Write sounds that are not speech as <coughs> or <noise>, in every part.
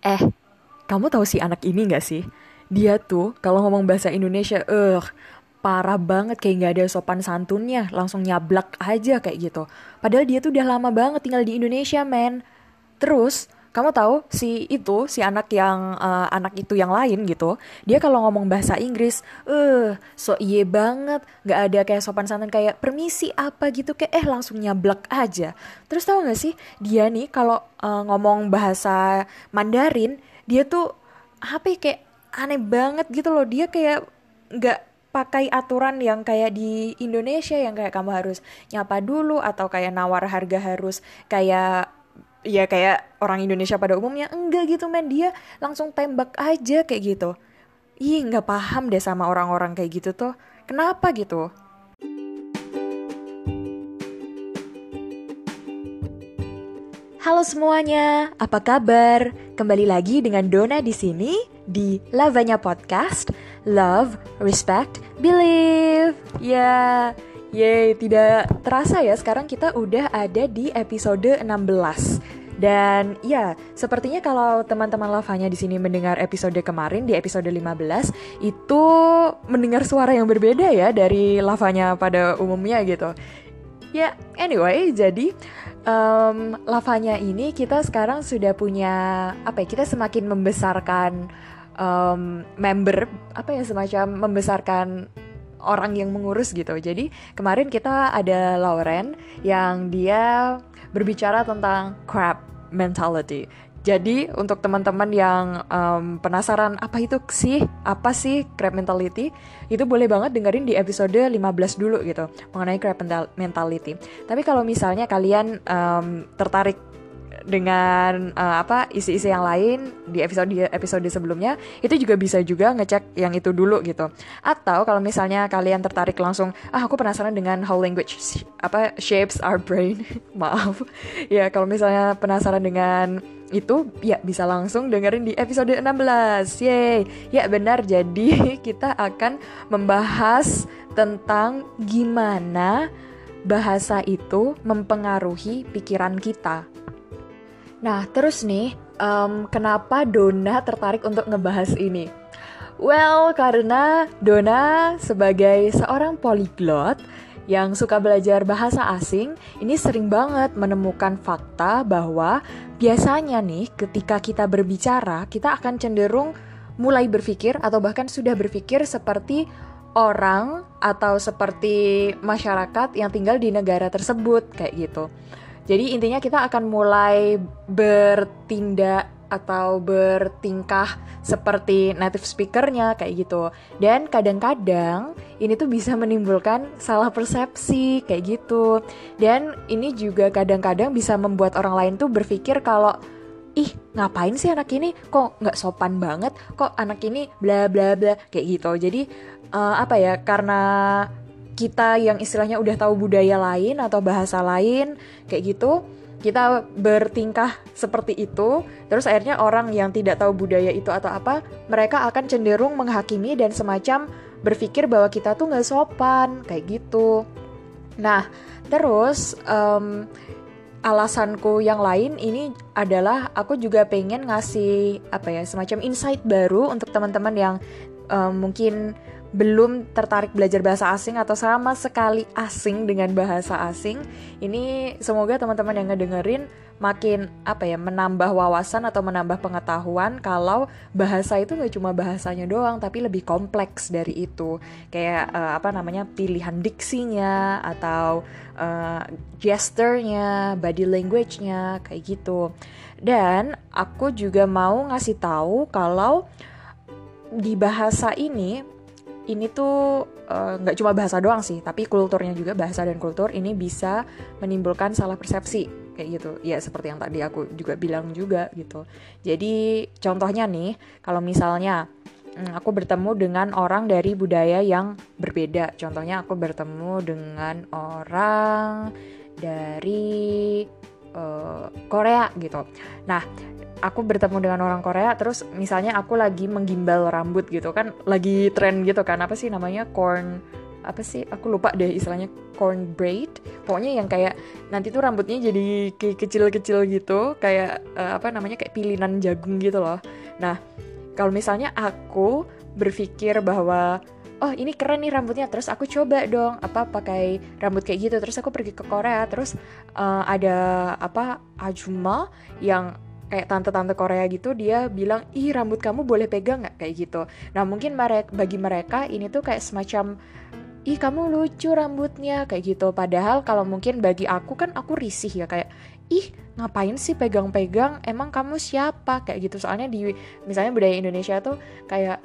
Eh, kamu tahu si anak ini gak sih? Dia tuh kalau ngomong bahasa Indonesia, eh parah banget kayak gak ada sopan santunnya, langsung nyablak aja kayak gitu. Padahal dia tuh udah lama banget tinggal di Indonesia, men. Terus, kamu tahu si itu, si anak yang uh, anak itu yang lain gitu, dia kalau ngomong bahasa Inggris, eh uh, so iye banget, nggak ada kayak sopan santun kayak permisi apa gitu? Kayak eh langsung nyablak aja. Terus tahu nggak sih dia nih kalau uh, ngomong bahasa Mandarin, dia tuh apa ya, kayak aneh banget gitu loh, dia kayak nggak pakai aturan yang kayak di Indonesia yang kayak kamu harus nyapa dulu atau kayak nawar harga harus kayak ya kayak orang Indonesia pada umumnya enggak gitu men dia langsung tembak aja kayak gitu ih nggak paham deh sama orang-orang kayak gitu tuh kenapa gitu Halo semuanya, apa kabar? Kembali lagi dengan Dona di sini di Lavanya Podcast. Love, respect, believe. Ya, Yeay, tidak terasa ya sekarang kita udah ada di episode 16. Dan ya, sepertinya kalau teman-teman lavanya di sini mendengar episode kemarin di episode 15 itu mendengar suara yang berbeda ya dari lavanya pada umumnya gitu. Ya, anyway, jadi um, lavanya ini kita sekarang sudah punya apa ya? Kita semakin membesarkan um, member apa ya semacam membesarkan orang yang mengurus gitu. Jadi kemarin kita ada Lauren yang dia berbicara tentang crab mentality. Jadi untuk teman-teman yang um, penasaran apa itu sih, apa sih crab mentality, itu boleh banget dengerin di episode 15 dulu gitu mengenai crab mentality. Tapi kalau misalnya kalian um, tertarik dengan uh, apa isi-isi yang lain di episode episode sebelumnya itu juga bisa juga ngecek yang itu dulu gitu. Atau kalau misalnya kalian tertarik langsung ah aku penasaran dengan how language apa shapes our brain. <laughs> Maaf. Ya kalau misalnya penasaran dengan itu ya bisa langsung dengerin di episode 16 Yeay. Ya benar. Jadi <laughs> kita akan membahas tentang gimana bahasa itu mempengaruhi pikiran kita Nah, terus nih, um, kenapa Dona tertarik untuk ngebahas ini? Well, karena Dona sebagai seorang polyglot yang suka belajar bahasa asing, ini sering banget menemukan fakta bahwa biasanya nih ketika kita berbicara, kita akan cenderung mulai berpikir atau bahkan sudah berpikir seperti orang atau seperti masyarakat yang tinggal di negara tersebut kayak gitu. Jadi intinya kita akan mulai bertindak atau bertingkah seperti native speakernya kayak gitu. Dan kadang-kadang ini tuh bisa menimbulkan salah persepsi kayak gitu. Dan ini juga kadang-kadang bisa membuat orang lain tuh berpikir kalau ih ngapain sih anak ini kok nggak sopan banget kok anak ini bla bla bla kayak gitu jadi uh, apa ya karena kita yang istilahnya udah tahu budaya lain atau bahasa lain kayak gitu kita bertingkah seperti itu. Terus akhirnya orang yang tidak tahu budaya itu atau apa mereka akan cenderung menghakimi dan semacam berpikir bahwa kita tuh nggak sopan kayak gitu. Nah terus um, alasanku yang lain ini adalah aku juga pengen ngasih apa ya semacam insight baru untuk teman-teman yang um, mungkin belum tertarik belajar bahasa asing atau sama sekali asing dengan bahasa asing, ini semoga teman-teman yang ngedengerin makin apa ya menambah wawasan atau menambah pengetahuan kalau bahasa itu nggak cuma bahasanya doang tapi lebih kompleks dari itu. Kayak uh, apa namanya pilihan diksinya atau uh, gesturnya body language-nya kayak gitu. Dan aku juga mau ngasih tahu kalau di bahasa ini ini tuh eh, nggak uh, cuma bahasa doang sih, tapi kulturnya juga bahasa dan kultur ini bisa menimbulkan salah persepsi kayak gitu. Ya seperti yang tadi aku juga bilang juga gitu. Jadi contohnya nih, kalau misalnya hmm, aku bertemu dengan orang dari budaya yang berbeda. Contohnya aku bertemu dengan orang dari uh, Korea gitu. Nah, aku bertemu dengan orang Korea terus misalnya aku lagi menggimbal rambut gitu kan lagi tren gitu kan apa sih namanya corn apa sih aku lupa deh istilahnya corn braid. Pokoknya yang kayak nanti tuh rambutnya jadi kecil-kecil gitu kayak uh, apa namanya kayak pilinan jagung gitu loh. Nah kalau misalnya aku berpikir bahwa oh ini keren nih rambutnya terus aku coba dong apa pakai rambut kayak gitu. Terus aku pergi ke Korea terus uh, ada apa ajuma yang kayak tante-tante Korea gitu dia bilang ih rambut kamu boleh pegang nggak? Kayak gitu. Nah mungkin mereka bagi mereka ini tuh kayak semacam ih kamu lucu rambutnya kayak gitu. Padahal kalau mungkin bagi aku kan aku risih ya kayak ih ngapain sih pegang-pegang? Emang kamu siapa? Kayak gitu. Soalnya di misalnya budaya Indonesia tuh kayak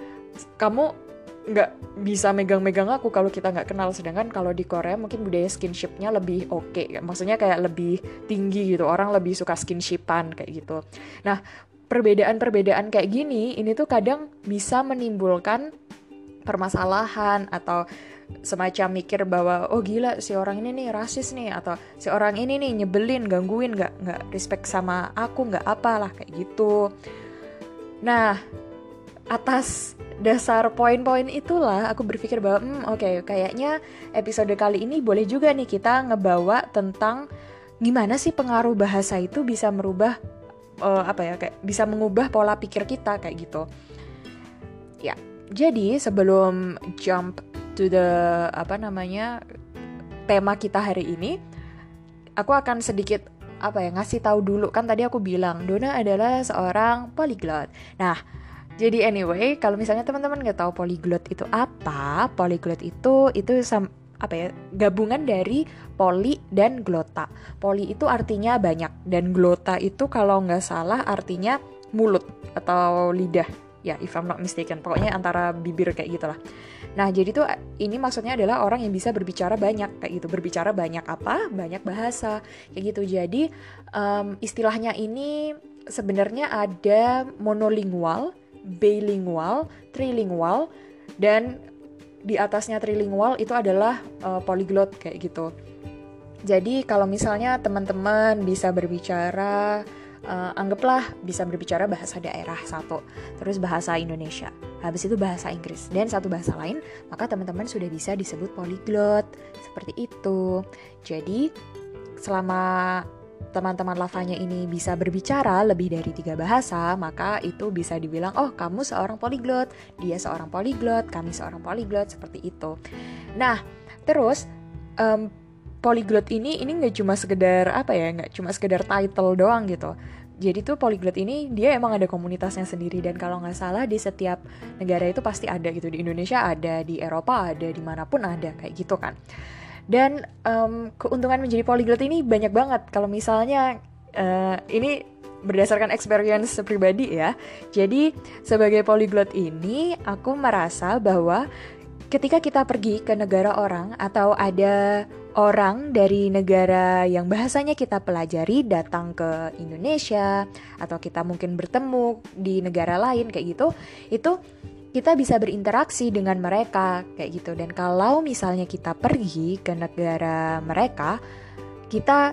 kamu nggak bisa megang-megang aku kalau kita nggak kenal. Sedangkan kalau di Korea mungkin budaya skinshipnya lebih oke. Okay. maksudnya kayak lebih tinggi gitu. Orang lebih suka skinshipan kayak gitu. Nah perbedaan-perbedaan kayak gini ini tuh kadang bisa menimbulkan permasalahan atau semacam mikir bahwa oh gila si orang ini nih rasis nih atau si orang ini nih nyebelin gangguin nggak nggak respect sama aku nggak apalah kayak gitu. Nah atas dasar poin-poin itulah aku berpikir bahwa hmm oke okay, kayaknya episode kali ini boleh juga nih kita ngebawa tentang gimana sih pengaruh bahasa itu bisa merubah uh, apa ya kayak bisa mengubah pola pikir kita kayak gitu. Ya, jadi sebelum jump to the apa namanya tema kita hari ini, aku akan sedikit apa ya ngasih tahu dulu kan tadi aku bilang Dona adalah seorang polyglot. Nah, jadi anyway, kalau misalnya teman-teman nggak tahu polyglot itu apa, polyglot itu itu sam, apa ya gabungan dari poli dan glota. Poli itu artinya banyak dan glota itu kalau nggak salah artinya mulut atau lidah. Ya, if I'm not mistaken, pokoknya antara bibir kayak gitulah. Nah, jadi tuh ini maksudnya adalah orang yang bisa berbicara banyak kayak gitu. Berbicara banyak apa? Banyak bahasa kayak gitu. Jadi um, istilahnya ini sebenarnya ada monolingual bilingual, trilingual, dan di atasnya trilingual itu adalah uh, polyglot kayak gitu. Jadi kalau misalnya teman-teman bisa berbicara, uh, anggaplah bisa berbicara bahasa daerah satu, terus bahasa Indonesia, habis itu bahasa Inggris dan satu bahasa lain, maka teman-teman sudah bisa disebut polyglot seperti itu. Jadi selama teman-teman lavanya ini bisa berbicara lebih dari tiga bahasa, maka itu bisa dibilang, oh kamu seorang polyglot, dia seorang polyglot, kami seorang polyglot, seperti itu. Nah, terus um, polyglot ini ini nggak cuma sekedar apa ya, nggak cuma sekedar title doang gitu. Jadi tuh polyglot ini dia emang ada komunitasnya sendiri dan kalau nggak salah di setiap negara itu pasti ada gitu di Indonesia ada, di Eropa ada, di mana pun ada kayak gitu kan. Dan um, keuntungan menjadi polyglot ini banyak banget. Kalau misalnya uh, ini berdasarkan experience pribadi ya. Jadi sebagai polyglot ini aku merasa bahwa ketika kita pergi ke negara orang atau ada orang dari negara yang bahasanya kita pelajari datang ke Indonesia atau kita mungkin bertemu di negara lain kayak gitu, itu kita bisa berinteraksi dengan mereka kayak gitu. Dan kalau misalnya kita pergi ke negara mereka kita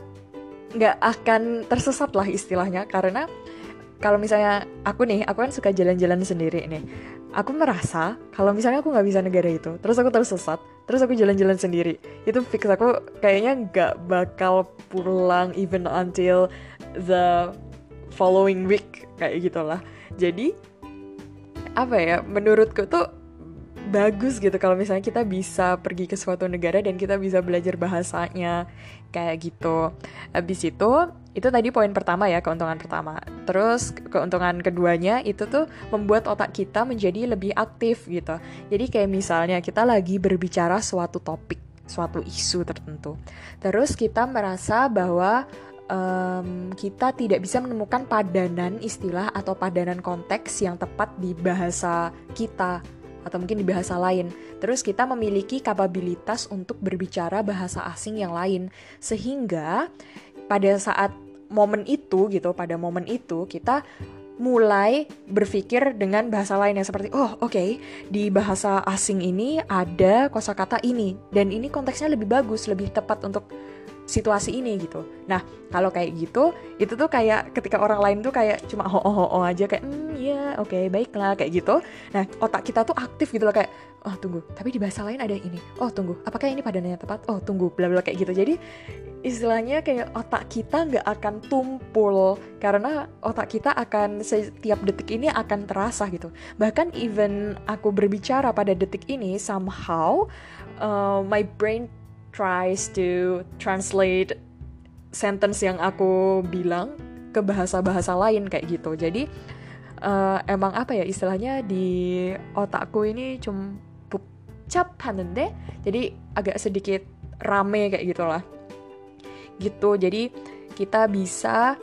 nggak akan tersesat lah istilahnya. Karena kalau misalnya aku nih aku kan suka jalan-jalan sendiri nih. Aku merasa kalau misalnya aku nggak bisa negara itu terus aku tersesat terus aku jalan-jalan sendiri itu fix aku kayaknya nggak bakal pulang even until the following week kayak gitulah. Jadi apa ya menurutku tuh bagus gitu kalau misalnya kita bisa pergi ke suatu negara dan kita bisa belajar bahasanya kayak gitu. Habis itu itu tadi poin pertama ya keuntungan pertama. Terus keuntungan keduanya itu tuh membuat otak kita menjadi lebih aktif gitu. Jadi kayak misalnya kita lagi berbicara suatu topik, suatu isu tertentu. Terus kita merasa bahwa um, kita tidak bisa menemukan padanan istilah atau padanan konteks yang tepat di bahasa kita atau mungkin di bahasa lain. Terus kita memiliki kapabilitas untuk berbicara bahasa asing yang lain sehingga pada saat momen itu gitu, pada momen itu kita mulai berpikir dengan bahasa lain yang seperti oh oke okay, di bahasa asing ini ada kosakata ini dan ini konteksnya lebih bagus lebih tepat untuk situasi ini gitu. Nah, kalau kayak gitu, itu tuh kayak ketika orang lain tuh kayak cuma ho ho ho aja kayak hmm ya oke okay, baiklah kayak gitu. Nah, otak kita tuh aktif gitu loh kayak oh tunggu, tapi di bahasa lain ada ini. Oh tunggu, apakah ini padanannya tepat? Oh tunggu, bla bla kayak gitu. Jadi istilahnya kayak otak kita nggak akan tumpul karena otak kita akan setiap detik ini akan terasa gitu. Bahkan even aku berbicara pada detik ini somehow uh, my brain tries to translate sentence yang aku bilang ke bahasa-bahasa lain kayak gitu. Jadi uh, emang apa ya istilahnya di otakku ini cuma cap 데 jadi agak sedikit rame kayak gitulah. Gitu. Jadi kita bisa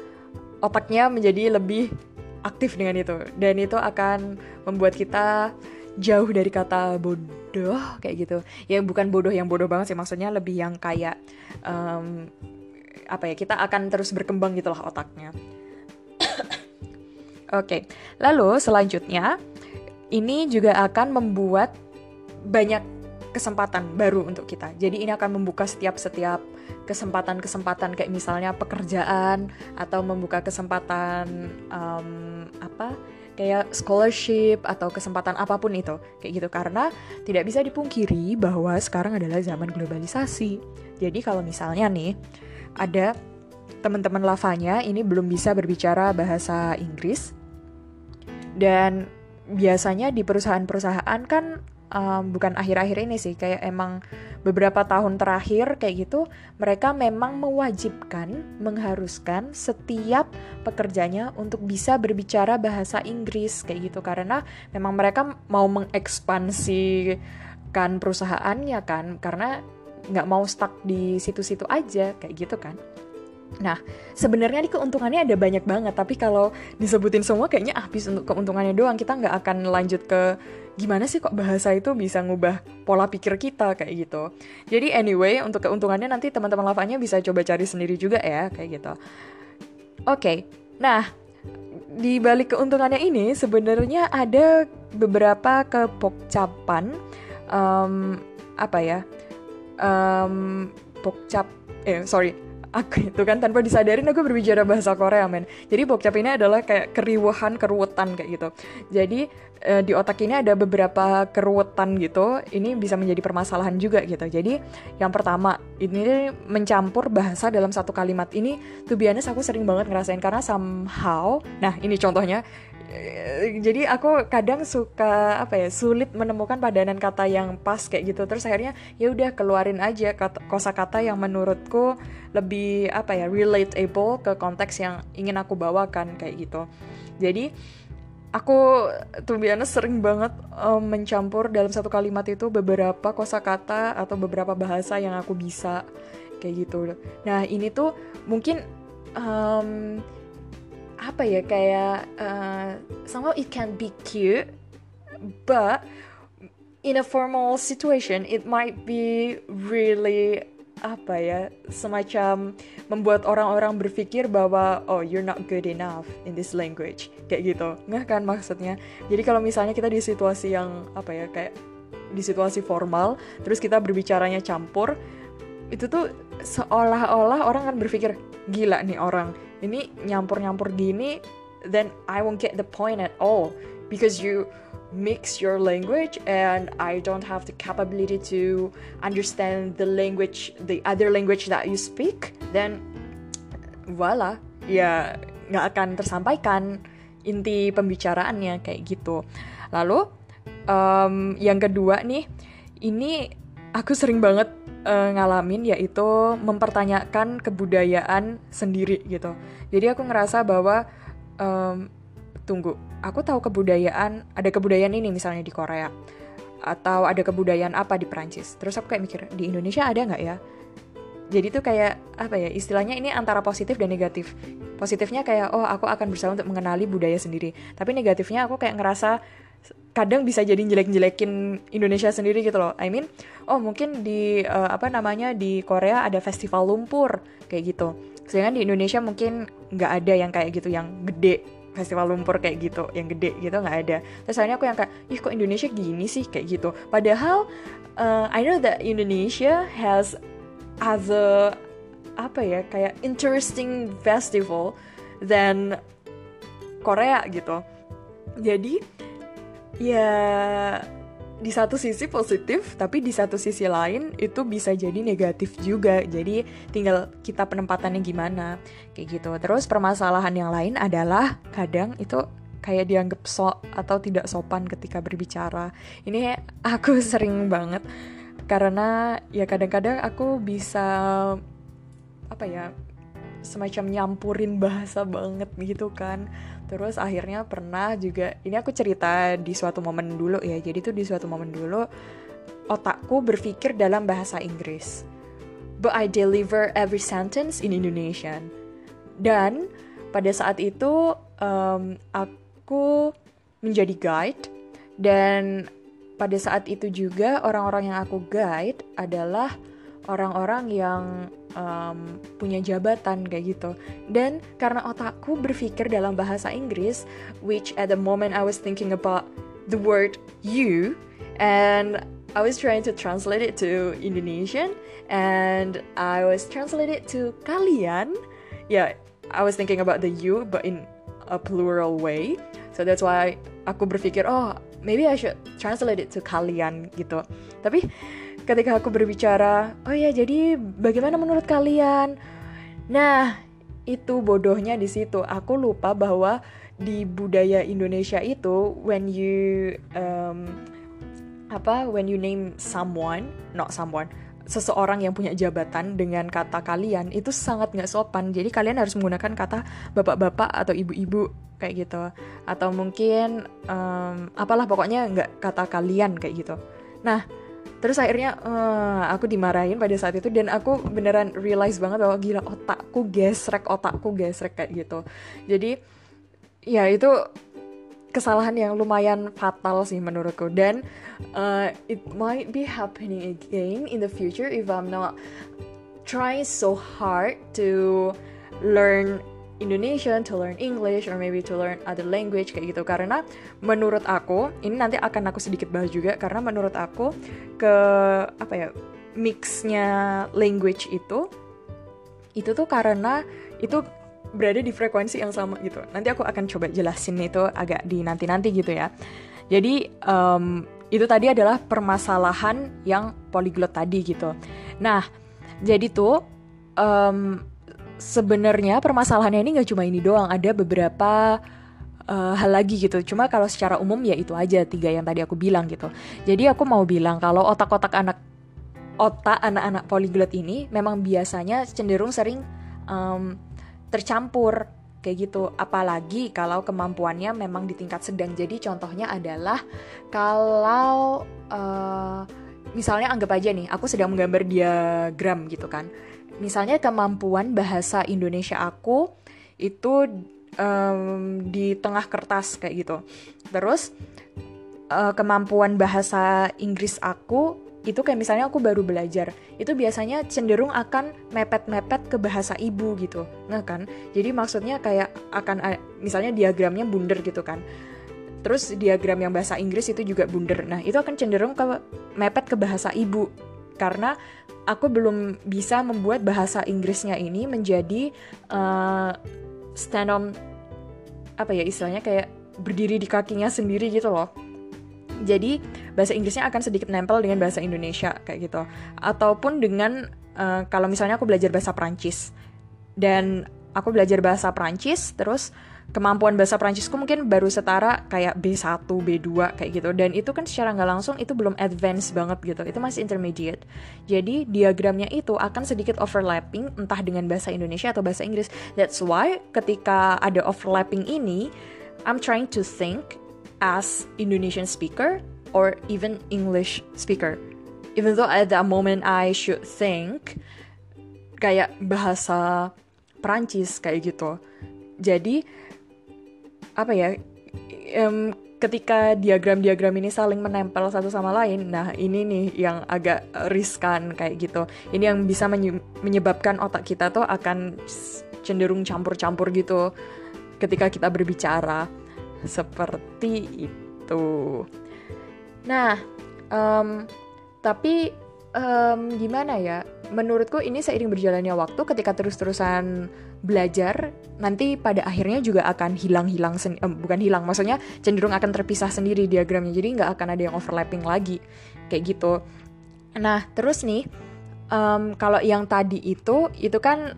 otaknya menjadi lebih aktif dengan itu dan itu akan membuat kita jauh dari kata bodoh kayak gitu ya bukan bodoh yang bodoh banget sih maksudnya lebih yang kayak um, apa ya kita akan terus berkembang gitulah otaknya <coughs> oke okay. lalu selanjutnya ini juga akan membuat banyak kesempatan baru untuk kita. Jadi ini akan membuka setiap-setiap kesempatan-kesempatan kayak misalnya pekerjaan atau membuka kesempatan um, apa kayak scholarship atau kesempatan apa pun itu kayak gitu. Karena tidak bisa dipungkiri bahwa sekarang adalah zaman globalisasi. Jadi kalau misalnya nih ada teman-teman lavanya ini belum bisa berbicara bahasa Inggris dan biasanya di perusahaan-perusahaan kan um, bukan akhir-akhir ini sih kayak emang beberapa tahun terakhir kayak gitu mereka memang mewajibkan mengharuskan setiap pekerjanya untuk bisa berbicara bahasa Inggris kayak gitu karena memang mereka mau mengekspansikan perusahaannya kan karena nggak mau stuck di situ-situ aja kayak gitu kan Nah, sebenarnya di keuntungannya ada banyak banget, tapi kalau disebutin semua kayaknya habis untuk keuntungannya doang. Kita nggak akan lanjut ke gimana sih kok bahasa itu bisa ngubah pola pikir kita kayak gitu. Jadi anyway, untuk keuntungannya nanti teman-teman lavanya bisa coba cari sendiri juga ya, kayak gitu. Oke, okay. nah di balik keuntungannya ini sebenarnya ada beberapa kepokcapan um, apa ya um, pokcap eh sorry aku itu kan tanpa disadarin aku berbicara bahasa Korea men. Jadi bokcap ini adalah kayak keriuhan keruwetan kayak gitu. Jadi e, di otak ini ada beberapa keruwetan gitu. Ini bisa menjadi permasalahan juga gitu. Jadi yang pertama ini mencampur bahasa dalam satu kalimat ini tuh biasanya aku sering banget ngerasain. Karena somehow nah ini contohnya jadi aku kadang suka apa ya sulit menemukan padanan kata yang pas kayak gitu. Terus akhirnya ya udah keluarin aja kata kosakata yang menurutku lebih apa ya relatable ke konteks yang ingin aku bawakan kayak gitu. Jadi aku tuh biasanya sering banget um, mencampur dalam satu kalimat itu beberapa kosakata atau beberapa bahasa yang aku bisa kayak gitu. Nah ini tuh mungkin um, apa ya kayak uh, somehow it can be cute but in a formal situation it might be really apa ya semacam membuat orang-orang berpikir bahwa oh you're not good enough in this language kayak gitu. Nggak kan maksudnya? Jadi kalau misalnya kita di situasi yang apa ya kayak di situasi formal terus kita berbicaranya campur itu tuh seolah-olah orang kan berpikir gila nih orang ini nyampur-nyampur gini then I won't get the point at all. Because you mix your language and I don't have the capability to understand the language the other language that you speak then voila ya nggak akan tersampaikan inti pembicaraannya kayak gitu. Lalu um, yang kedua nih ini aku sering banget uh, ngalamin yaitu mempertanyakan kebudayaan sendiri gitu. Jadi aku ngerasa bahwa um, tunggu, aku tahu kebudayaan, ada kebudayaan ini misalnya di Korea atau ada kebudayaan apa di Prancis. Terus aku kayak mikir di Indonesia ada nggak ya? Jadi tuh kayak apa ya istilahnya ini antara positif dan negatif. Positifnya kayak oh aku akan berusaha untuk mengenali budaya sendiri. Tapi negatifnya aku kayak ngerasa kadang bisa jadi jelek-jelekin Indonesia sendiri gitu loh. I mean, oh mungkin di uh, apa namanya di Korea ada festival lumpur kayak gitu. Sedangkan di Indonesia mungkin nggak ada yang kayak gitu yang gede festival lumpur kayak gitu, yang gede gitu nggak ada. Terus akhirnya aku yang kayak, ih kok Indonesia gini sih kayak gitu. Padahal uh, I know that Indonesia has other apa ya kayak interesting festival than Korea gitu jadi ya di satu sisi positif, tapi di satu sisi lain itu bisa jadi negatif juga. Jadi tinggal kita penempatannya gimana, kayak gitu. Terus permasalahan yang lain adalah kadang itu kayak dianggap sok atau tidak sopan ketika berbicara. Ini aku <laughs> sering banget karena ya kadang-kadang aku bisa apa ya semacam nyampurin bahasa banget gitu kan Terus akhirnya pernah juga, ini aku cerita di suatu momen dulu ya. Jadi tuh di suatu momen dulu otakku berpikir dalam bahasa Inggris. But I deliver every sentence in Indonesian. Dan pada saat itu um, aku menjadi guide dan pada saat itu juga orang-orang yang aku guide adalah orang-orang yang um, punya jabatan kayak gitu. Dan karena otakku berpikir dalam bahasa Inggris, which at the moment I was thinking about the word you, and I was trying to translate it to Indonesian, and I was translate it to kalian. Yeah, I was thinking about the you, but in a plural way. So that's why aku berpikir, oh, maybe I should translate it to kalian gitu. Tapi ketika aku berbicara, oh ya jadi bagaimana menurut kalian? Nah, itu bodohnya di situ. Aku lupa bahwa di budaya Indonesia itu when you um, apa when you name someone, not someone, seseorang yang punya jabatan dengan kata kalian itu sangat nggak sopan. Jadi kalian harus menggunakan kata bapak-bapak atau ibu-ibu kayak gitu. Atau mungkin um, apalah pokoknya nggak kata kalian kayak gitu. Nah, terus akhirnya uh, aku dimarahin pada saat itu dan aku beneran realize banget bahwa gila otakku gesrek otakku gesrek kayak gitu. Jadi ya itu kesalahan yang lumayan fatal sih menurutku. Dan uh, it might be happening again in the future if I'm not trying so hard to learn Indonesian to learn English or maybe to learn other language kayak gitu. Karena menurut aku ini nanti akan aku sedikit bahas juga karena menurut aku ke apa ya mixnya language itu itu tuh karena itu berada di frekuensi yang sama gitu. Nanti aku akan coba jelasin itu agak di nanti nanti gitu ya. Jadi um, itu tadi adalah permasalahan yang polyglot tadi gitu. Nah jadi tuh um, sebenarnya permasalahannya ini nggak cuma ini doang, ada beberapa uh, hal lagi gitu. Cuma kalau secara umum ya itu aja tiga yang tadi aku bilang gitu. Jadi aku mau bilang kalau otak-otak anak otak anak-anak polyglot ini memang biasanya cenderung sering um, tercampur kayak gitu. Apalagi kalau kemampuannya memang di tingkat sedang. Jadi contohnya adalah kalau uh, misalnya anggap aja nih, aku sedang menggambar diagram gitu kan misalnya kemampuan bahasa Indonesia aku itu um, di tengah kertas kayak gitu. Terus uh, kemampuan bahasa Inggris aku itu kayak misalnya aku baru belajar itu biasanya cenderung akan mepet-mepet ke bahasa ibu gitu nah kan? Jadi maksudnya kayak akan misalnya diagramnya bundar gitu kan. Terus diagram yang bahasa Inggris itu juga bundar nah itu akan cenderung ke mepet ke bahasa ibu. Karena aku belum bisa membuat bahasa Inggrisnya ini menjadi uh, stand on apa ya istilahnya kayak berdiri di kakinya sendiri gitu loh. Jadi bahasa Inggrisnya akan sedikit nempel dengan bahasa Indonesia kayak gitu. Ataupun dengan uh, kalau misalnya aku belajar bahasa Prancis dan aku belajar bahasa Prancis terus kemampuan bahasa Prancisku mungkin baru setara kayak B1, B2 kayak gitu. Dan itu kan secara nggak langsung itu belum advance banget gitu. Itu masih intermediate. Jadi diagramnya itu akan sedikit overlapping entah dengan bahasa Indonesia atau bahasa Inggris. That's why ketika ada overlapping ini, I'm trying to think as Indonesian speaker or even English speaker. Even though at that moment I should think kayak bahasa Prancis kayak gitu. Jadi apa ya um, ketika diagram-diagram ini saling menempel satu sama lain, nah ini nih yang agak riskan kayak gitu. Ini yang bisa menyebabkan otak kita tuh akan cenderung campur-campur gitu ketika kita berbicara seperti itu. Nah, um, tapi um, gimana ya? Menurutku ini seiring berjalannya waktu ketika terus-terusan belajar nanti pada akhirnya juga akan hilang-hilang eh, bukan hilang maksudnya cenderung akan terpisah sendiri diagramnya jadi nggak akan ada yang overlapping lagi kayak gitu nah terus nih um, kalau yang tadi itu itu kan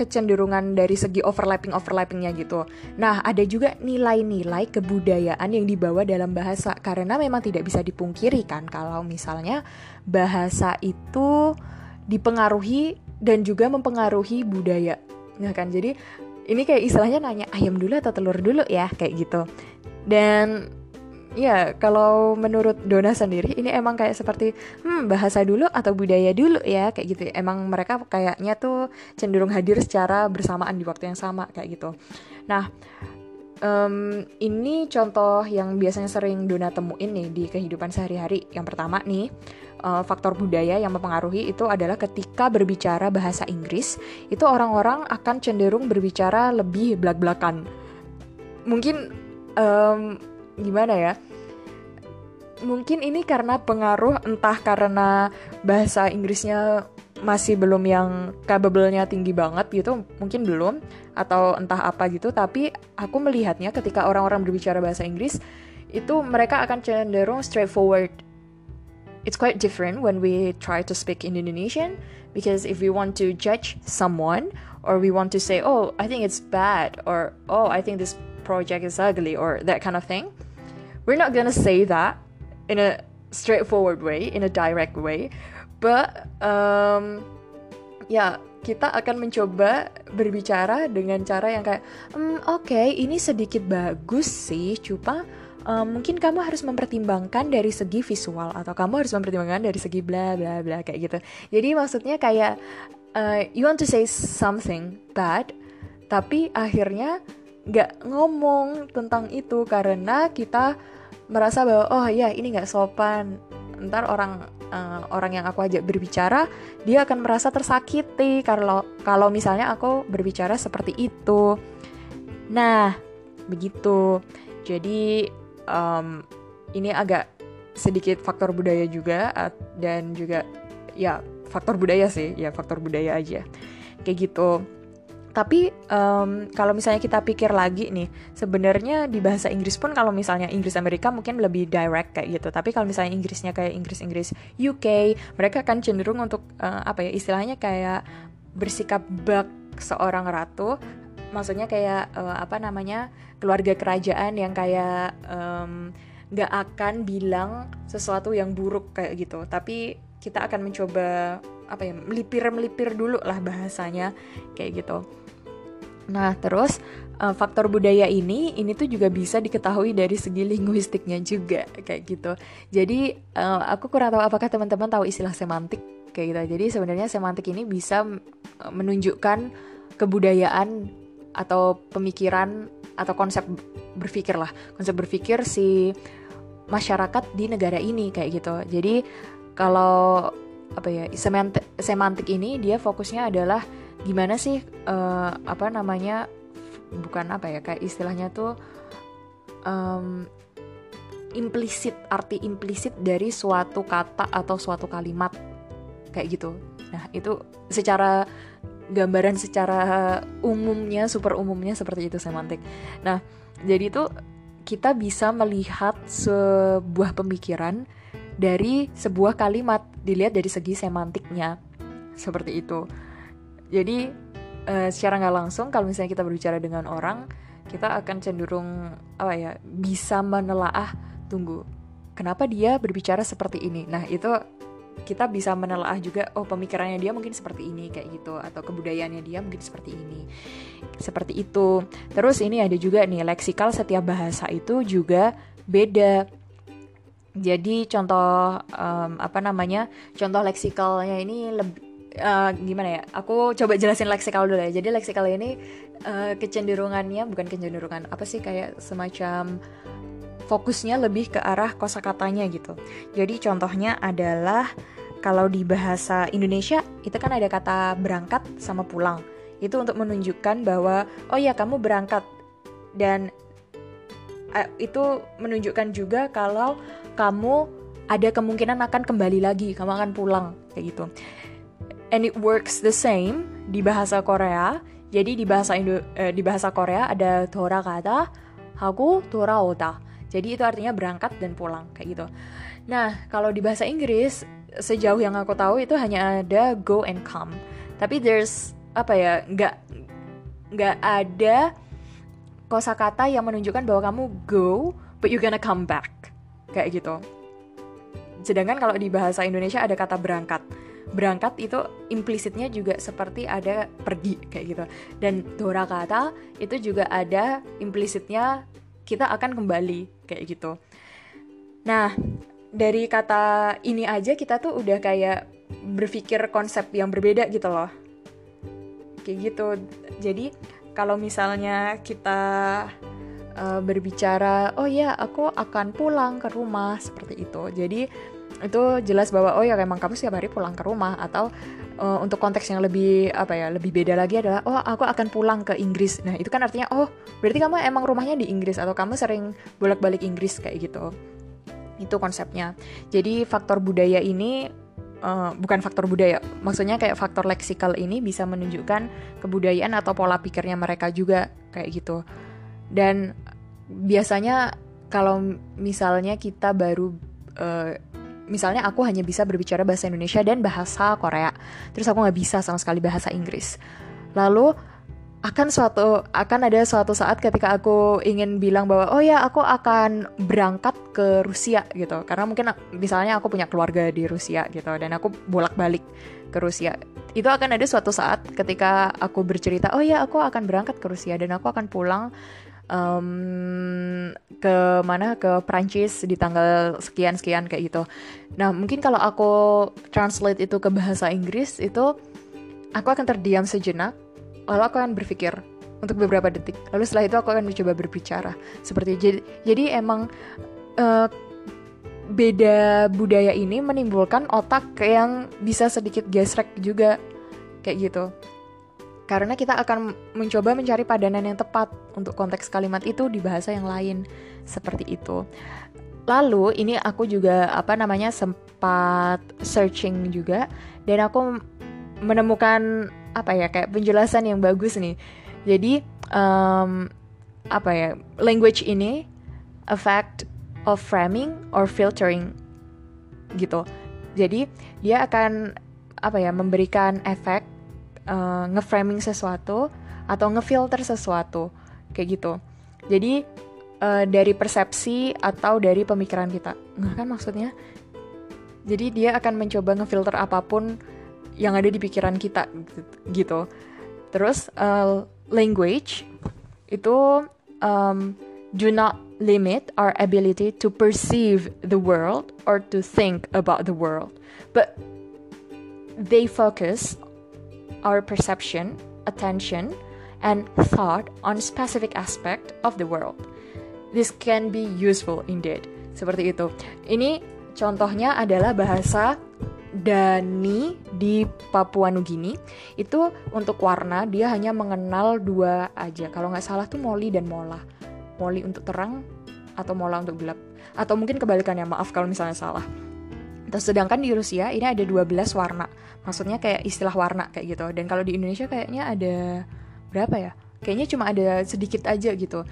kecenderungan dari segi overlapping overlappingnya gitu. Nah ada juga nilai-nilai kebudayaan yang dibawa dalam bahasa karena memang tidak bisa dipungkiri kan kalau misalnya bahasa itu dipengaruhi dan juga mempengaruhi budaya. Nah kan? Jadi ini kayak istilahnya nanya ayam dulu atau telur dulu ya kayak gitu. Dan ya kalau menurut Dona sendiri ini emang kayak seperti hmm bahasa dulu atau budaya dulu ya kayak gitu. Emang mereka kayaknya tuh cenderung hadir secara bersamaan di waktu yang sama kayak gitu. Nah um, ini contoh yang biasanya sering Dona temuin nih di kehidupan sehari-hari. Yang pertama nih uh, faktor budaya yang mempengaruhi itu adalah ketika berbicara bahasa Inggris itu orang-orang akan cenderung berbicara lebih belak-belakan. Mungkin um, gimana ya? Mungkin ini karena pengaruh entah karena bahasa Inggrisnya masih belum yang capable-nya tinggi banget gitu mungkin belum atau entah apa gitu. Tapi aku melihatnya ketika orang-orang berbicara bahasa Inggris itu mereka akan cenderung straightforward it's quite different when we try to speak in Indonesian because if we want to judge someone or we want to say oh I think it's bad or oh I think this project is ugly or that kind of thing we're not gonna say that in a straightforward way, in a direct way, but um, ya kita akan mencoba berbicara dengan cara yang kayak, hmm, oke okay, ini sedikit bagus sih, cuma um, mungkin kamu harus mempertimbangkan dari segi visual atau kamu harus mempertimbangkan dari segi bla bla bla kayak gitu. Jadi maksudnya kayak uh, you want to say something bad, tapi akhirnya nggak ngomong tentang itu karena kita merasa bahwa oh ya ini nggak sopan. Ntar orang uh, orang yang aku ajak berbicara dia akan merasa tersakiti kalau kalau misalnya aku berbicara seperti itu. Nah begitu. Jadi um, ini agak sedikit faktor budaya juga dan juga ya faktor budaya sih ya faktor budaya aja kayak gitu tapi um, kalau misalnya kita pikir lagi nih, sebenarnya di bahasa Inggris pun kalau misalnya Inggris Amerika mungkin lebih direct kayak gitu. Tapi kalau misalnya Inggrisnya kayak Inggris-Inggris UK, mereka akan cenderung untuk uh, apa ya istilahnya kayak bersikap bak seorang ratu. Maksudnya kayak uh, apa namanya keluarga kerajaan yang kayak um, gak akan bilang sesuatu yang buruk kayak gitu. Tapi kita akan mencoba apa ya melipir melipir dulu lah bahasanya kayak gitu Nah, terus uh, faktor budaya ini ini tuh juga bisa diketahui dari segi linguistiknya juga kayak gitu. Jadi uh, aku kurang tahu apakah teman-teman tahu istilah semantik kayak gitu. Jadi sebenarnya semantik ini bisa menunjukkan kebudayaan atau pemikiran atau konsep berpikir lah, konsep berpikir si masyarakat di negara ini kayak gitu. Jadi kalau apa ya semantik, semantik ini dia fokusnya adalah gimana sih uh, apa namanya bukan apa ya kayak istilahnya tuh um, implisit arti implisit dari suatu kata atau suatu kalimat. Kayak gitu. Nah itu secara gambaran secara umumnya super umumnya seperti itu semantik nah jadi itu kita bisa melihat sebuah pemikiran dari sebuah kalimat dilihat dari segi semantiknya seperti itu jadi uh, secara nggak langsung kalau misalnya kita berbicara dengan orang, kita akan cenderung apa ya bisa menelaah tunggu kenapa dia berbicara seperti ini. Nah itu kita bisa menelaah juga oh pemikirannya dia mungkin seperti ini kayak gitu atau kebudayaannya dia mungkin seperti ini seperti itu terus ini ada juga nih leksikal setiap bahasa itu juga beda jadi contoh um, apa namanya contoh leksikalnya ini lebih uh, gimana ya? Aku coba jelasin leksikal dulu ya. Jadi leksikal ini uh, kecenderungannya bukan kecenderungan apa sih kayak semacam fokusnya lebih ke arah kosakatanya gitu. Jadi contohnya adalah kalau di bahasa Indonesia itu kan ada kata berangkat sama pulang. Itu untuk menunjukkan bahwa oh ya kamu berangkat dan uh, itu menunjukkan juga kalau kamu ada kemungkinan akan kembali lagi, kamu akan pulang kayak gitu and it works the same di bahasa Korea jadi di bahasa Indo eh, di bahasa Korea ada tora kata haku tora ota jadi itu artinya berangkat dan pulang kayak gitu. Nah kalau di bahasa Inggris sejauh yang aku tahu itu hanya ada go and come. Tapi there's apa ya nggak nggak ada kosakata yang menunjukkan bahwa kamu go but you gonna come back. Kayak gitu. Sedangkan kalau di bahasa Indonesia ada kata berangkat. Berangkat itu implisitnya juga seperti ada pergi kayak gitu. Dan dora kata itu juga ada implisitnya kita akan kembali kayak gitu. Nah dari kata ini aja kita tuh udah kayak berpikir konsep yang berbeda gitu loh. Kayak gitu. Jadi kalau misalnya kita uh, berbicara oh ya aku akan pulang ke rumah seperti itu. Jadi itu jelas bahwa oh ya memang kamu setiap hari pulang ke rumah atau uh, untuk konteks yang lebih apa ya lebih beda lagi adalah oh aku akan pulang ke Inggris. Nah itu kan artinya oh berarti kamu emang rumahnya di Inggris atau kamu sering bolak-balik Inggris kayak gitu. Itu konsepnya. Jadi faktor budaya ini uh, bukan faktor budaya maksudnya kayak faktor leksikal ini bisa menunjukkan kebudayaan atau pola pikirnya mereka juga kayak gitu. Dan biasanya kalau misalnya kita baru uh, misalnya aku hanya bisa berbicara bahasa Indonesia dan bahasa Korea. Terus aku nggak bisa sama sekali bahasa Inggris. Lalu akan suatu akan ada suatu saat ketika aku ingin bilang bahwa oh ya aku akan berangkat ke Rusia gitu. Karena mungkin misalnya aku punya keluarga di Rusia gitu. Dan aku bolak-balik ke Rusia. Itu akan ada suatu saat ketika aku bercerita oh ya aku akan berangkat ke Rusia dan aku akan pulang um, ke mana? Ke Prancis di tanggal sekian sekian kayak gitu. Nah mungkin kalau aku translate itu ke bahasa Inggris itu aku akan terdiam sejenak lalu aku akan berpikir untuk beberapa detik. Lalu setelah itu aku akan mencoba berbicara. Seperti jadi jadi emang uh, beda budaya ini menimbulkan otak yang bisa sedikit gesrek juga kayak gitu karena kita akan mencoba mencari padanan yang tepat untuk konteks kalimat itu di bahasa yang lain seperti itu lalu ini aku juga apa namanya sempat searching juga dan aku menemukan apa ya kayak penjelasan yang bagus nih. Jadi um, apa ya language ini effect of framing or filtering gitu. Jadi dia akan apa ya memberikan efek uh, ngeframing sesuatu atau ngefilter sesuatu kayak gitu. Jadi uh, dari persepsi atau dari pemikiran kita. Nah kan maksudnya. Jadi dia akan mencoba ngefilter apa pun yang ada di pikiran kita gitu. Terus uh, language itu um, do not limit our ability to perceive the world or to think about the world, but they focus our perception, attention, and thought on specific aspect of the world. This can be useful indeed. Seperti itu. Ini contohnya adalah bahasa Dani di Papua Nugini itu untuk warna dia hanya mengenal dua aja kalau nggak salah tuh Molly dan Mola Molly untuk terang atau Mola untuk gelap atau mungkin kebalikannya maaf kalau misalnya salah sedangkan di Rusia ini ada 12 warna maksudnya kayak istilah warna kayak gitu dan kalau di Indonesia kayaknya ada berapa ya kayaknya cuma ada sedikit aja gitu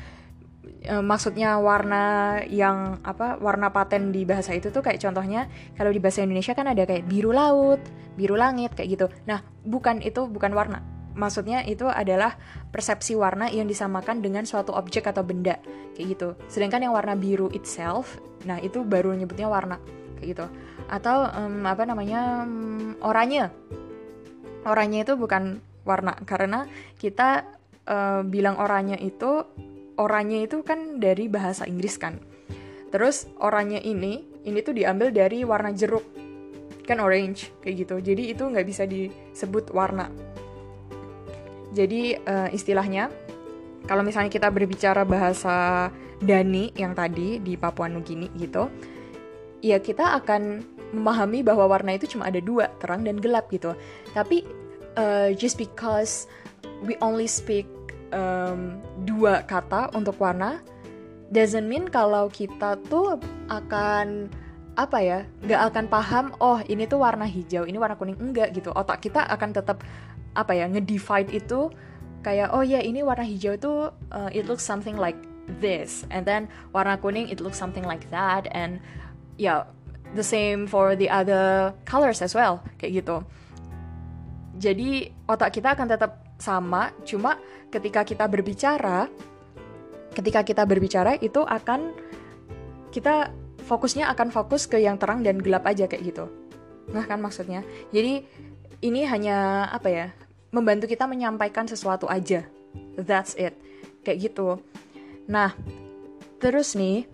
e, maksudnya warna yang apa warna paten di bahasa itu tuh kayak contohnya kalau di bahasa Indonesia kan ada kayak biru laut, biru langit kayak gitu. Nah, bukan itu bukan warna. Maksudnya itu adalah persepsi warna yang disamakan dengan suatu objek atau benda kayak gitu. Sedangkan yang warna biru itself, nah itu baru nyebutnya warna kayak gitu. Atau um, apa namanya um, oranye. Oranye itu bukan warna karena kita uh, bilang oranye itu oranye itu kan dari bahasa Inggris kan. Terus oranye ini, ini tuh diambil dari warna jeruk. Kan orange, kayak gitu. Jadi itu nggak bisa disebut warna. Jadi uh, istilahnya, kalau misalnya kita berbicara bahasa Dani yang tadi di Papua Nugini gitu, ya kita akan memahami bahwa warna itu cuma ada dua, terang dan gelap gitu. Tapi uh, just because we only speak um, dua kata untuk warna doesn't mean kalau kita tuh akan apa ya nggak akan paham oh ini tuh warna hijau ini warna kuning enggak gitu otak kita akan tetap apa ya ngedivide itu kayak oh ya ini warna hijau itu uh, it looks something like this and then warna kuning it looks something like that and ya the same for the other colors as well kayak gitu. Jadi otak kita akan tetap sama cuma ketika kita berbicara ketika kita berbicara itu akan kita fokusnya akan fokus ke yang terang dan gelap aja kayak gitu. Nah kan maksudnya? Jadi ini hanya apa ya membantu kita menyampaikan sesuatu aja. That's it. Kayak gitu. Nah terus nih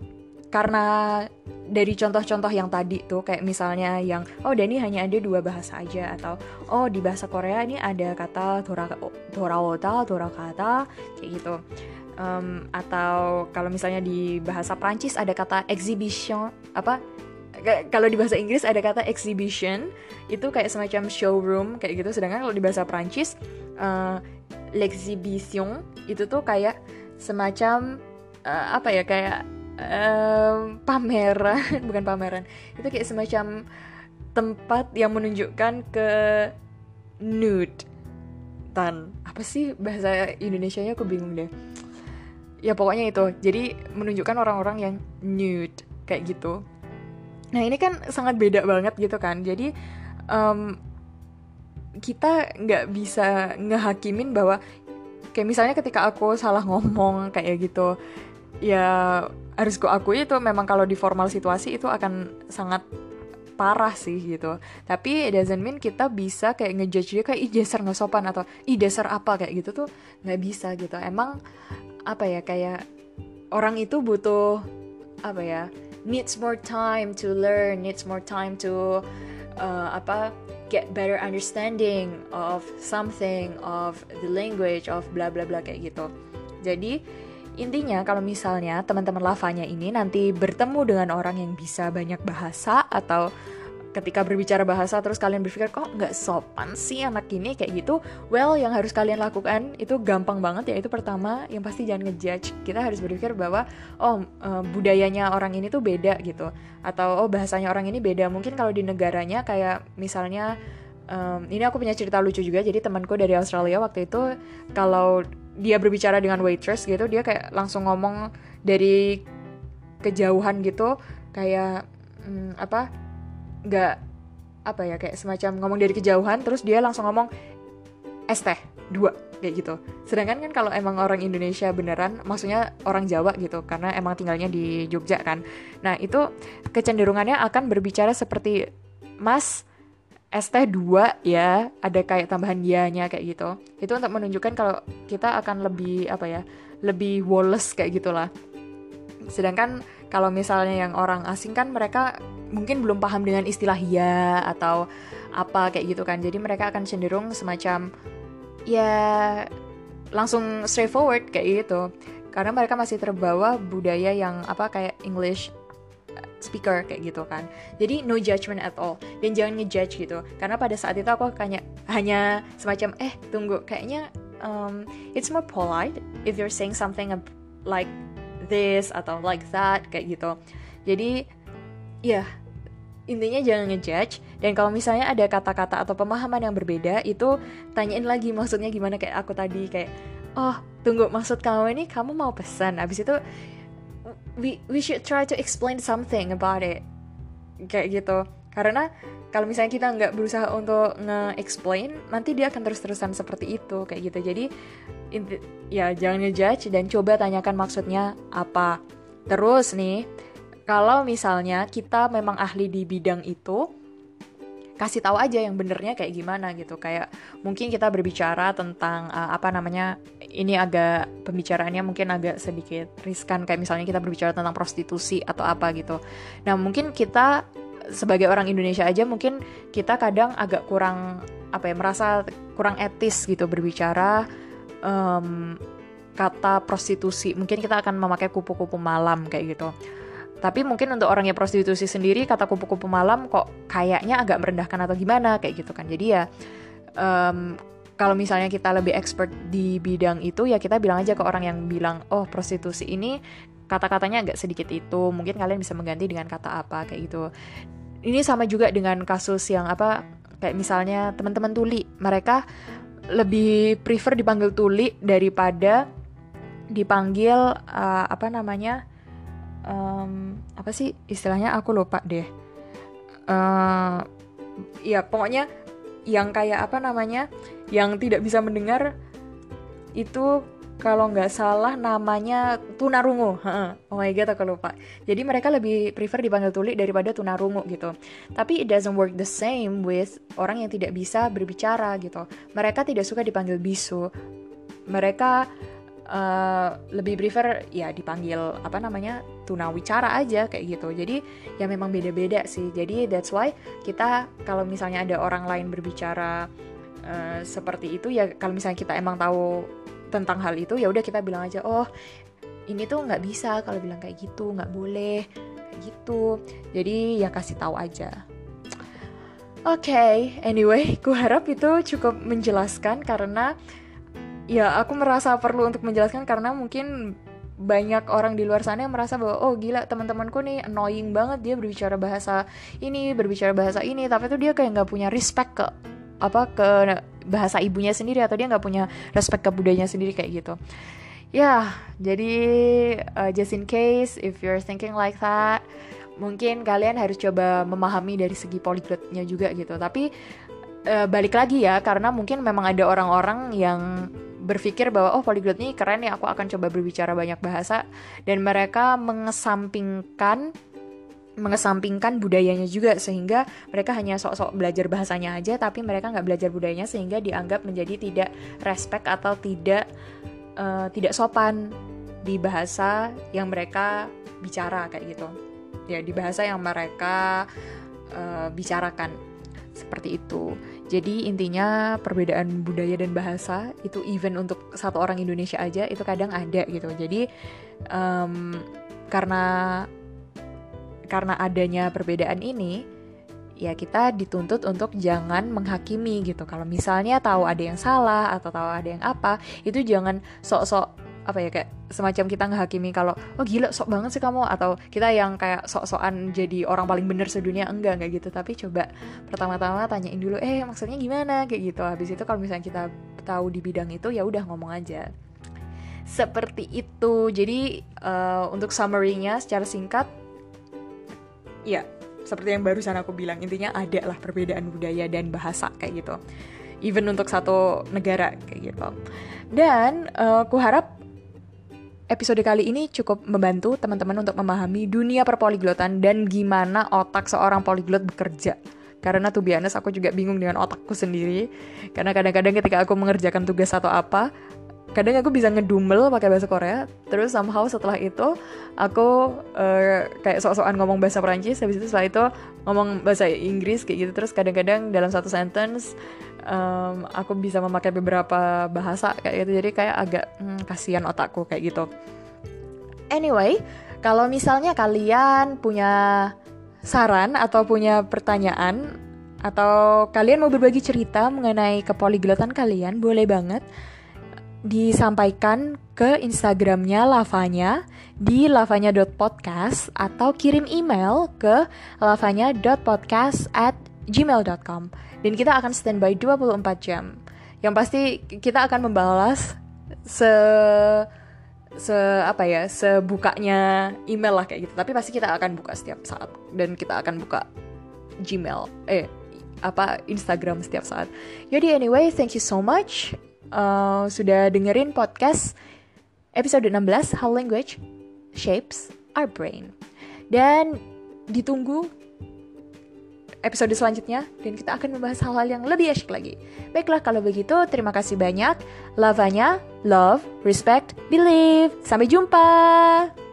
karena dari contoh-contoh yang tadi tuh kayak misalnya yang oh Dani hanya ada dua bahasa aja atau oh di bahasa Korea ini ada kata tora toraota torakata kayak gitu. Um, atau kalau misalnya di bahasa Prancis ada kata exhibition apa kalau di bahasa Inggris ada kata exhibition itu kayak semacam showroom kayak gitu. Sedangkan kalau di bahasa Prancis uh, l'exhibition itu tuh kayak semacam uh, apa ya kayak um, pameran <laughs> bukan pameran. Itu kayak semacam tempat yang menunjukkan ke nude. Dan apa sih bahasa Indonesia-nya? Aku bingung deh. Ya pokoknya itu. Jadi menunjukkan orang-orang yang nude kayak gitu. Nah ini kan sangat beda banget gitu kan. Jadi um, kita nggak bisa ngehakimin bahwa kayak misalnya ketika aku salah ngomong kayak gitu ya harus gue akui itu memang kalau di formal situasi itu akan sangat parah sih gitu. Tapi doesn't mean kita bisa kayak ngejudge dia kayak ih dasar nggak sopan atau dasar apa kayak gitu tuh nggak bisa gitu. Emang apa ya kayak orang itu butuh apa ya needs more time to learn needs more time to uh, apa get better understanding of something of the language of bla bla bla kayak gitu. Jadi intinya kalau misalnya teman-teman lavanya ini nanti bertemu dengan orang yang bisa banyak bahasa atau ketika berbicara bahasa terus kalian berpikir kok nggak sopan sih anak ini? Kayak gitu well yang harus kalian lakukan itu gampang banget ya itu pertama yang pasti jangan ngejudge. Kita harus berpikir bahwa oh uh, budayanya orang ini tuh beda gitu. Atau oh bahasanya orang ini beda. Mungkin kalau di negaranya kayak misalnya um, ini aku punya cerita lucu juga jadi temanku dari Australia waktu itu kalau dia berbicara dengan waitress gitu dia kayak langsung ngomong dari kejauhan gitu kayak hmm, apa nggak apa ya kayak semacam ngomong dari kejauhan terus dia langsung ngomong es teh dua kayak gitu. Sedangkan kan kalau emang orang Indonesia beneran maksudnya orang Jawa gitu karena emang tinggalnya di Jogja kan. Nah itu kecenderungannya akan berbicara seperti mas es teh dua ya ada kayak tambahan dianya kayak gitu itu untuk menunjukkan kalau kita akan lebih apa ya lebih woles kayak gitulah sedangkan kalau misalnya yang orang asing kan mereka mungkin belum paham dengan istilah ya atau apa kayak gitu kan. Jadi mereka akan cenderung semacam ya langsung straightforward kayak gitu. Karena mereka masih terbawa budaya yang apa kayak English speaker kayak gitu kan. Jadi no judgment at all dan jangan ngejudge gitu. Karena pada saat itu aku hanya hanya semacam eh tunggu kayaknya um, it's more polite if you're saying something like this atau like that kayak gitu. Jadi ya intinya jangan ngejudge dan kalau misalnya ada kata-kata atau pemahaman yang berbeda itu tanyain lagi maksudnya gimana kayak aku tadi kayak oh tunggu maksud kamu ini kamu mau pesan abis itu we we should try to explain something about it. Kayak gitu. Karena kalau misalnya kita nggak berusaha untuk nge-explain nanti dia akan terus-terusan seperti itu kayak gitu. Jadi ya jangan ngejudge dan coba tanyakan maksudnya apa. Terus nih kalau misalnya kita memang ahli di bidang itu kasih tahu aja yang benernya kayak gimana gitu. Kayak mungkin kita berbicara tentang uh, apa namanya ini agak pembicaraannya mungkin agak sedikit riskan. Kayak misalnya kita berbicara tentang prostitusi atau apa gitu. Nah mungkin kita sebagai orang Indonesia aja mungkin kita kadang agak kurang apa ya merasa kurang etis gitu berbicara um, kata prostitusi. Mungkin kita akan memakai kupu-kupu malam kayak gitu tapi mungkin untuk orangnya prostitusi sendiri kata kupu-kupu malam kok kayaknya agak merendahkan atau gimana? Kayak gitu kan. Jadi ya um, kalau misalnya kita lebih expert di bidang itu ya kita bilang aja ke orang yang bilang oh prostitusi ini kata-katanya agak sedikit itu. Mungkin kalian bisa mengganti dengan kata apa kayak gitu. Ini sama juga dengan kasus yang apa kayak misalnya teman-teman tuli. Mereka lebih prefer dipanggil tuli daripada dipanggil uh, apa namanya um, apa sih istilahnya aku lupa deh uh, ya pokoknya yang kayak apa namanya yang tidak bisa mendengar itu kalau nggak salah namanya tunarungu. Oh my god, aku lupa. Jadi mereka lebih prefer dipanggil tuli daripada tunarungu gitu. Tapi it doesn't work the same with orang yang tidak bisa berbicara gitu. Mereka tidak suka dipanggil bisu. Mereka uh, lebih prefer ya dipanggil apa namanya tunawicara aja kayak gitu. Jadi ya memang beda-beda sih. Jadi that's why kita kalau misalnya ada orang lain berbicara uh, seperti itu ya kalau misalnya kita emang tahu tentang hal itu ya udah kita bilang aja oh ini tuh nggak bisa kalau bilang kayak gitu nggak boleh kayak gitu jadi ya kasih tahu aja Oke, okay, anyway, ku harap itu cukup menjelaskan karena ya aku merasa perlu untuk menjelaskan karena mungkin banyak orang di luar sana yang merasa bahwa oh gila teman-temanku nih annoying banget dia berbicara bahasa ini berbicara bahasa ini tapi tuh dia kayak nggak punya respect ke apa ke bahasa ibunya sendiri atau dia nggak punya respect ke budayanya sendiri kayak gitu. Ya yeah, jadi uh, just in case if you're thinking like that mungkin kalian harus coba memahami dari segi poliglotnya juga gitu. Tapi uh, balik lagi ya karena mungkin memang ada orang-orang yang berpikir bahwa oh poliglot ini keren ya aku akan coba berbicara banyak bahasa. Dan mereka mengesampingkan mengesampingkan budayanya juga sehingga mereka hanya sok-sok belajar bahasanya aja tapi mereka nggak belajar budayanya sehingga dianggap menjadi tidak respect atau tidak uh, tidak sopan di bahasa yang mereka bicara kayak gitu. Ya di bahasa yang mereka uh, bicarakan seperti itu jadi intinya perbedaan budaya dan bahasa itu even untuk satu orang Indonesia aja itu kadang ada gitu jadi um, karena karena adanya perbedaan ini, ya kita dituntut untuk jangan menghakimi gitu. Kalau misalnya tahu ada yang salah atau tahu ada yang apa, itu jangan sok-sok apa ya kayak semacam kita menghakimi kalau oh gila sok banget sih kamu atau kita yang kayak sok-sokan jadi orang paling bener sedunia enggak enggak gitu. Tapi coba pertama-tama tanyain dulu eh maksudnya gimana? Kayak gitu. Habis itu kalau misalnya kita tahu di bidang itu ya udah ngomong aja. Seperti itu. Jadi uh, untuk summary-nya secara singkat ya seperti yang barusan aku bilang intinya ada lah perbedaan budaya dan bahasa kayak gitu. Even untuk satu negara kayak gitu. Dan uh, harap episode kali ini cukup membantu teman-teman untuk memahami dunia perpoliglotan dan gimana otak seorang poliglot bekerja. Karena tuh biasa aku juga bingung dengan otakku sendiri. Karena kadang-kadang ketika aku mengerjakan tugas atau apa kadang aku bisa ngedumel pakai bahasa Korea terus somehow setelah itu aku uh, kayak sok-sokan ngomong bahasa Perancis habis itu setelah itu ngomong bahasa Inggris kayak gitu. Terus kadang-kadang dalam satu sentence um, aku bisa memakai beberapa bahasa kayak gitu. Jadi kayak agak hmm, kasihan otakku kayak gitu. Anyway kalau misalnya kalian punya saran atau punya pertanyaan atau kalian mau berbagi cerita mengenai kepoliglotan kalian boleh banget disampaikan ke Instagramnya Lavanya di lavanya.podcast atau kirim email ke lavanya.podcast at gmail.com dan kita akan standby 24 jam. Yang pasti kita akan membalas se se apa ya sebukanya email lah kayak gitu. Tapi pasti kita akan buka setiap saat. Dan kita akan buka Gmail eh apa Instagram setiap saat. Jadi anyway thank you so much uh, sudah dengerin podcast episode 16 How Language Shapes Our Brain. Dan ditunggu episode selanjutnya dan kita akan membahas hal-hal yang lebih asyik lagi. Baiklah kalau begitu, terima kasih banyak. Lavanya, love, respect, believe. Sampai jumpa.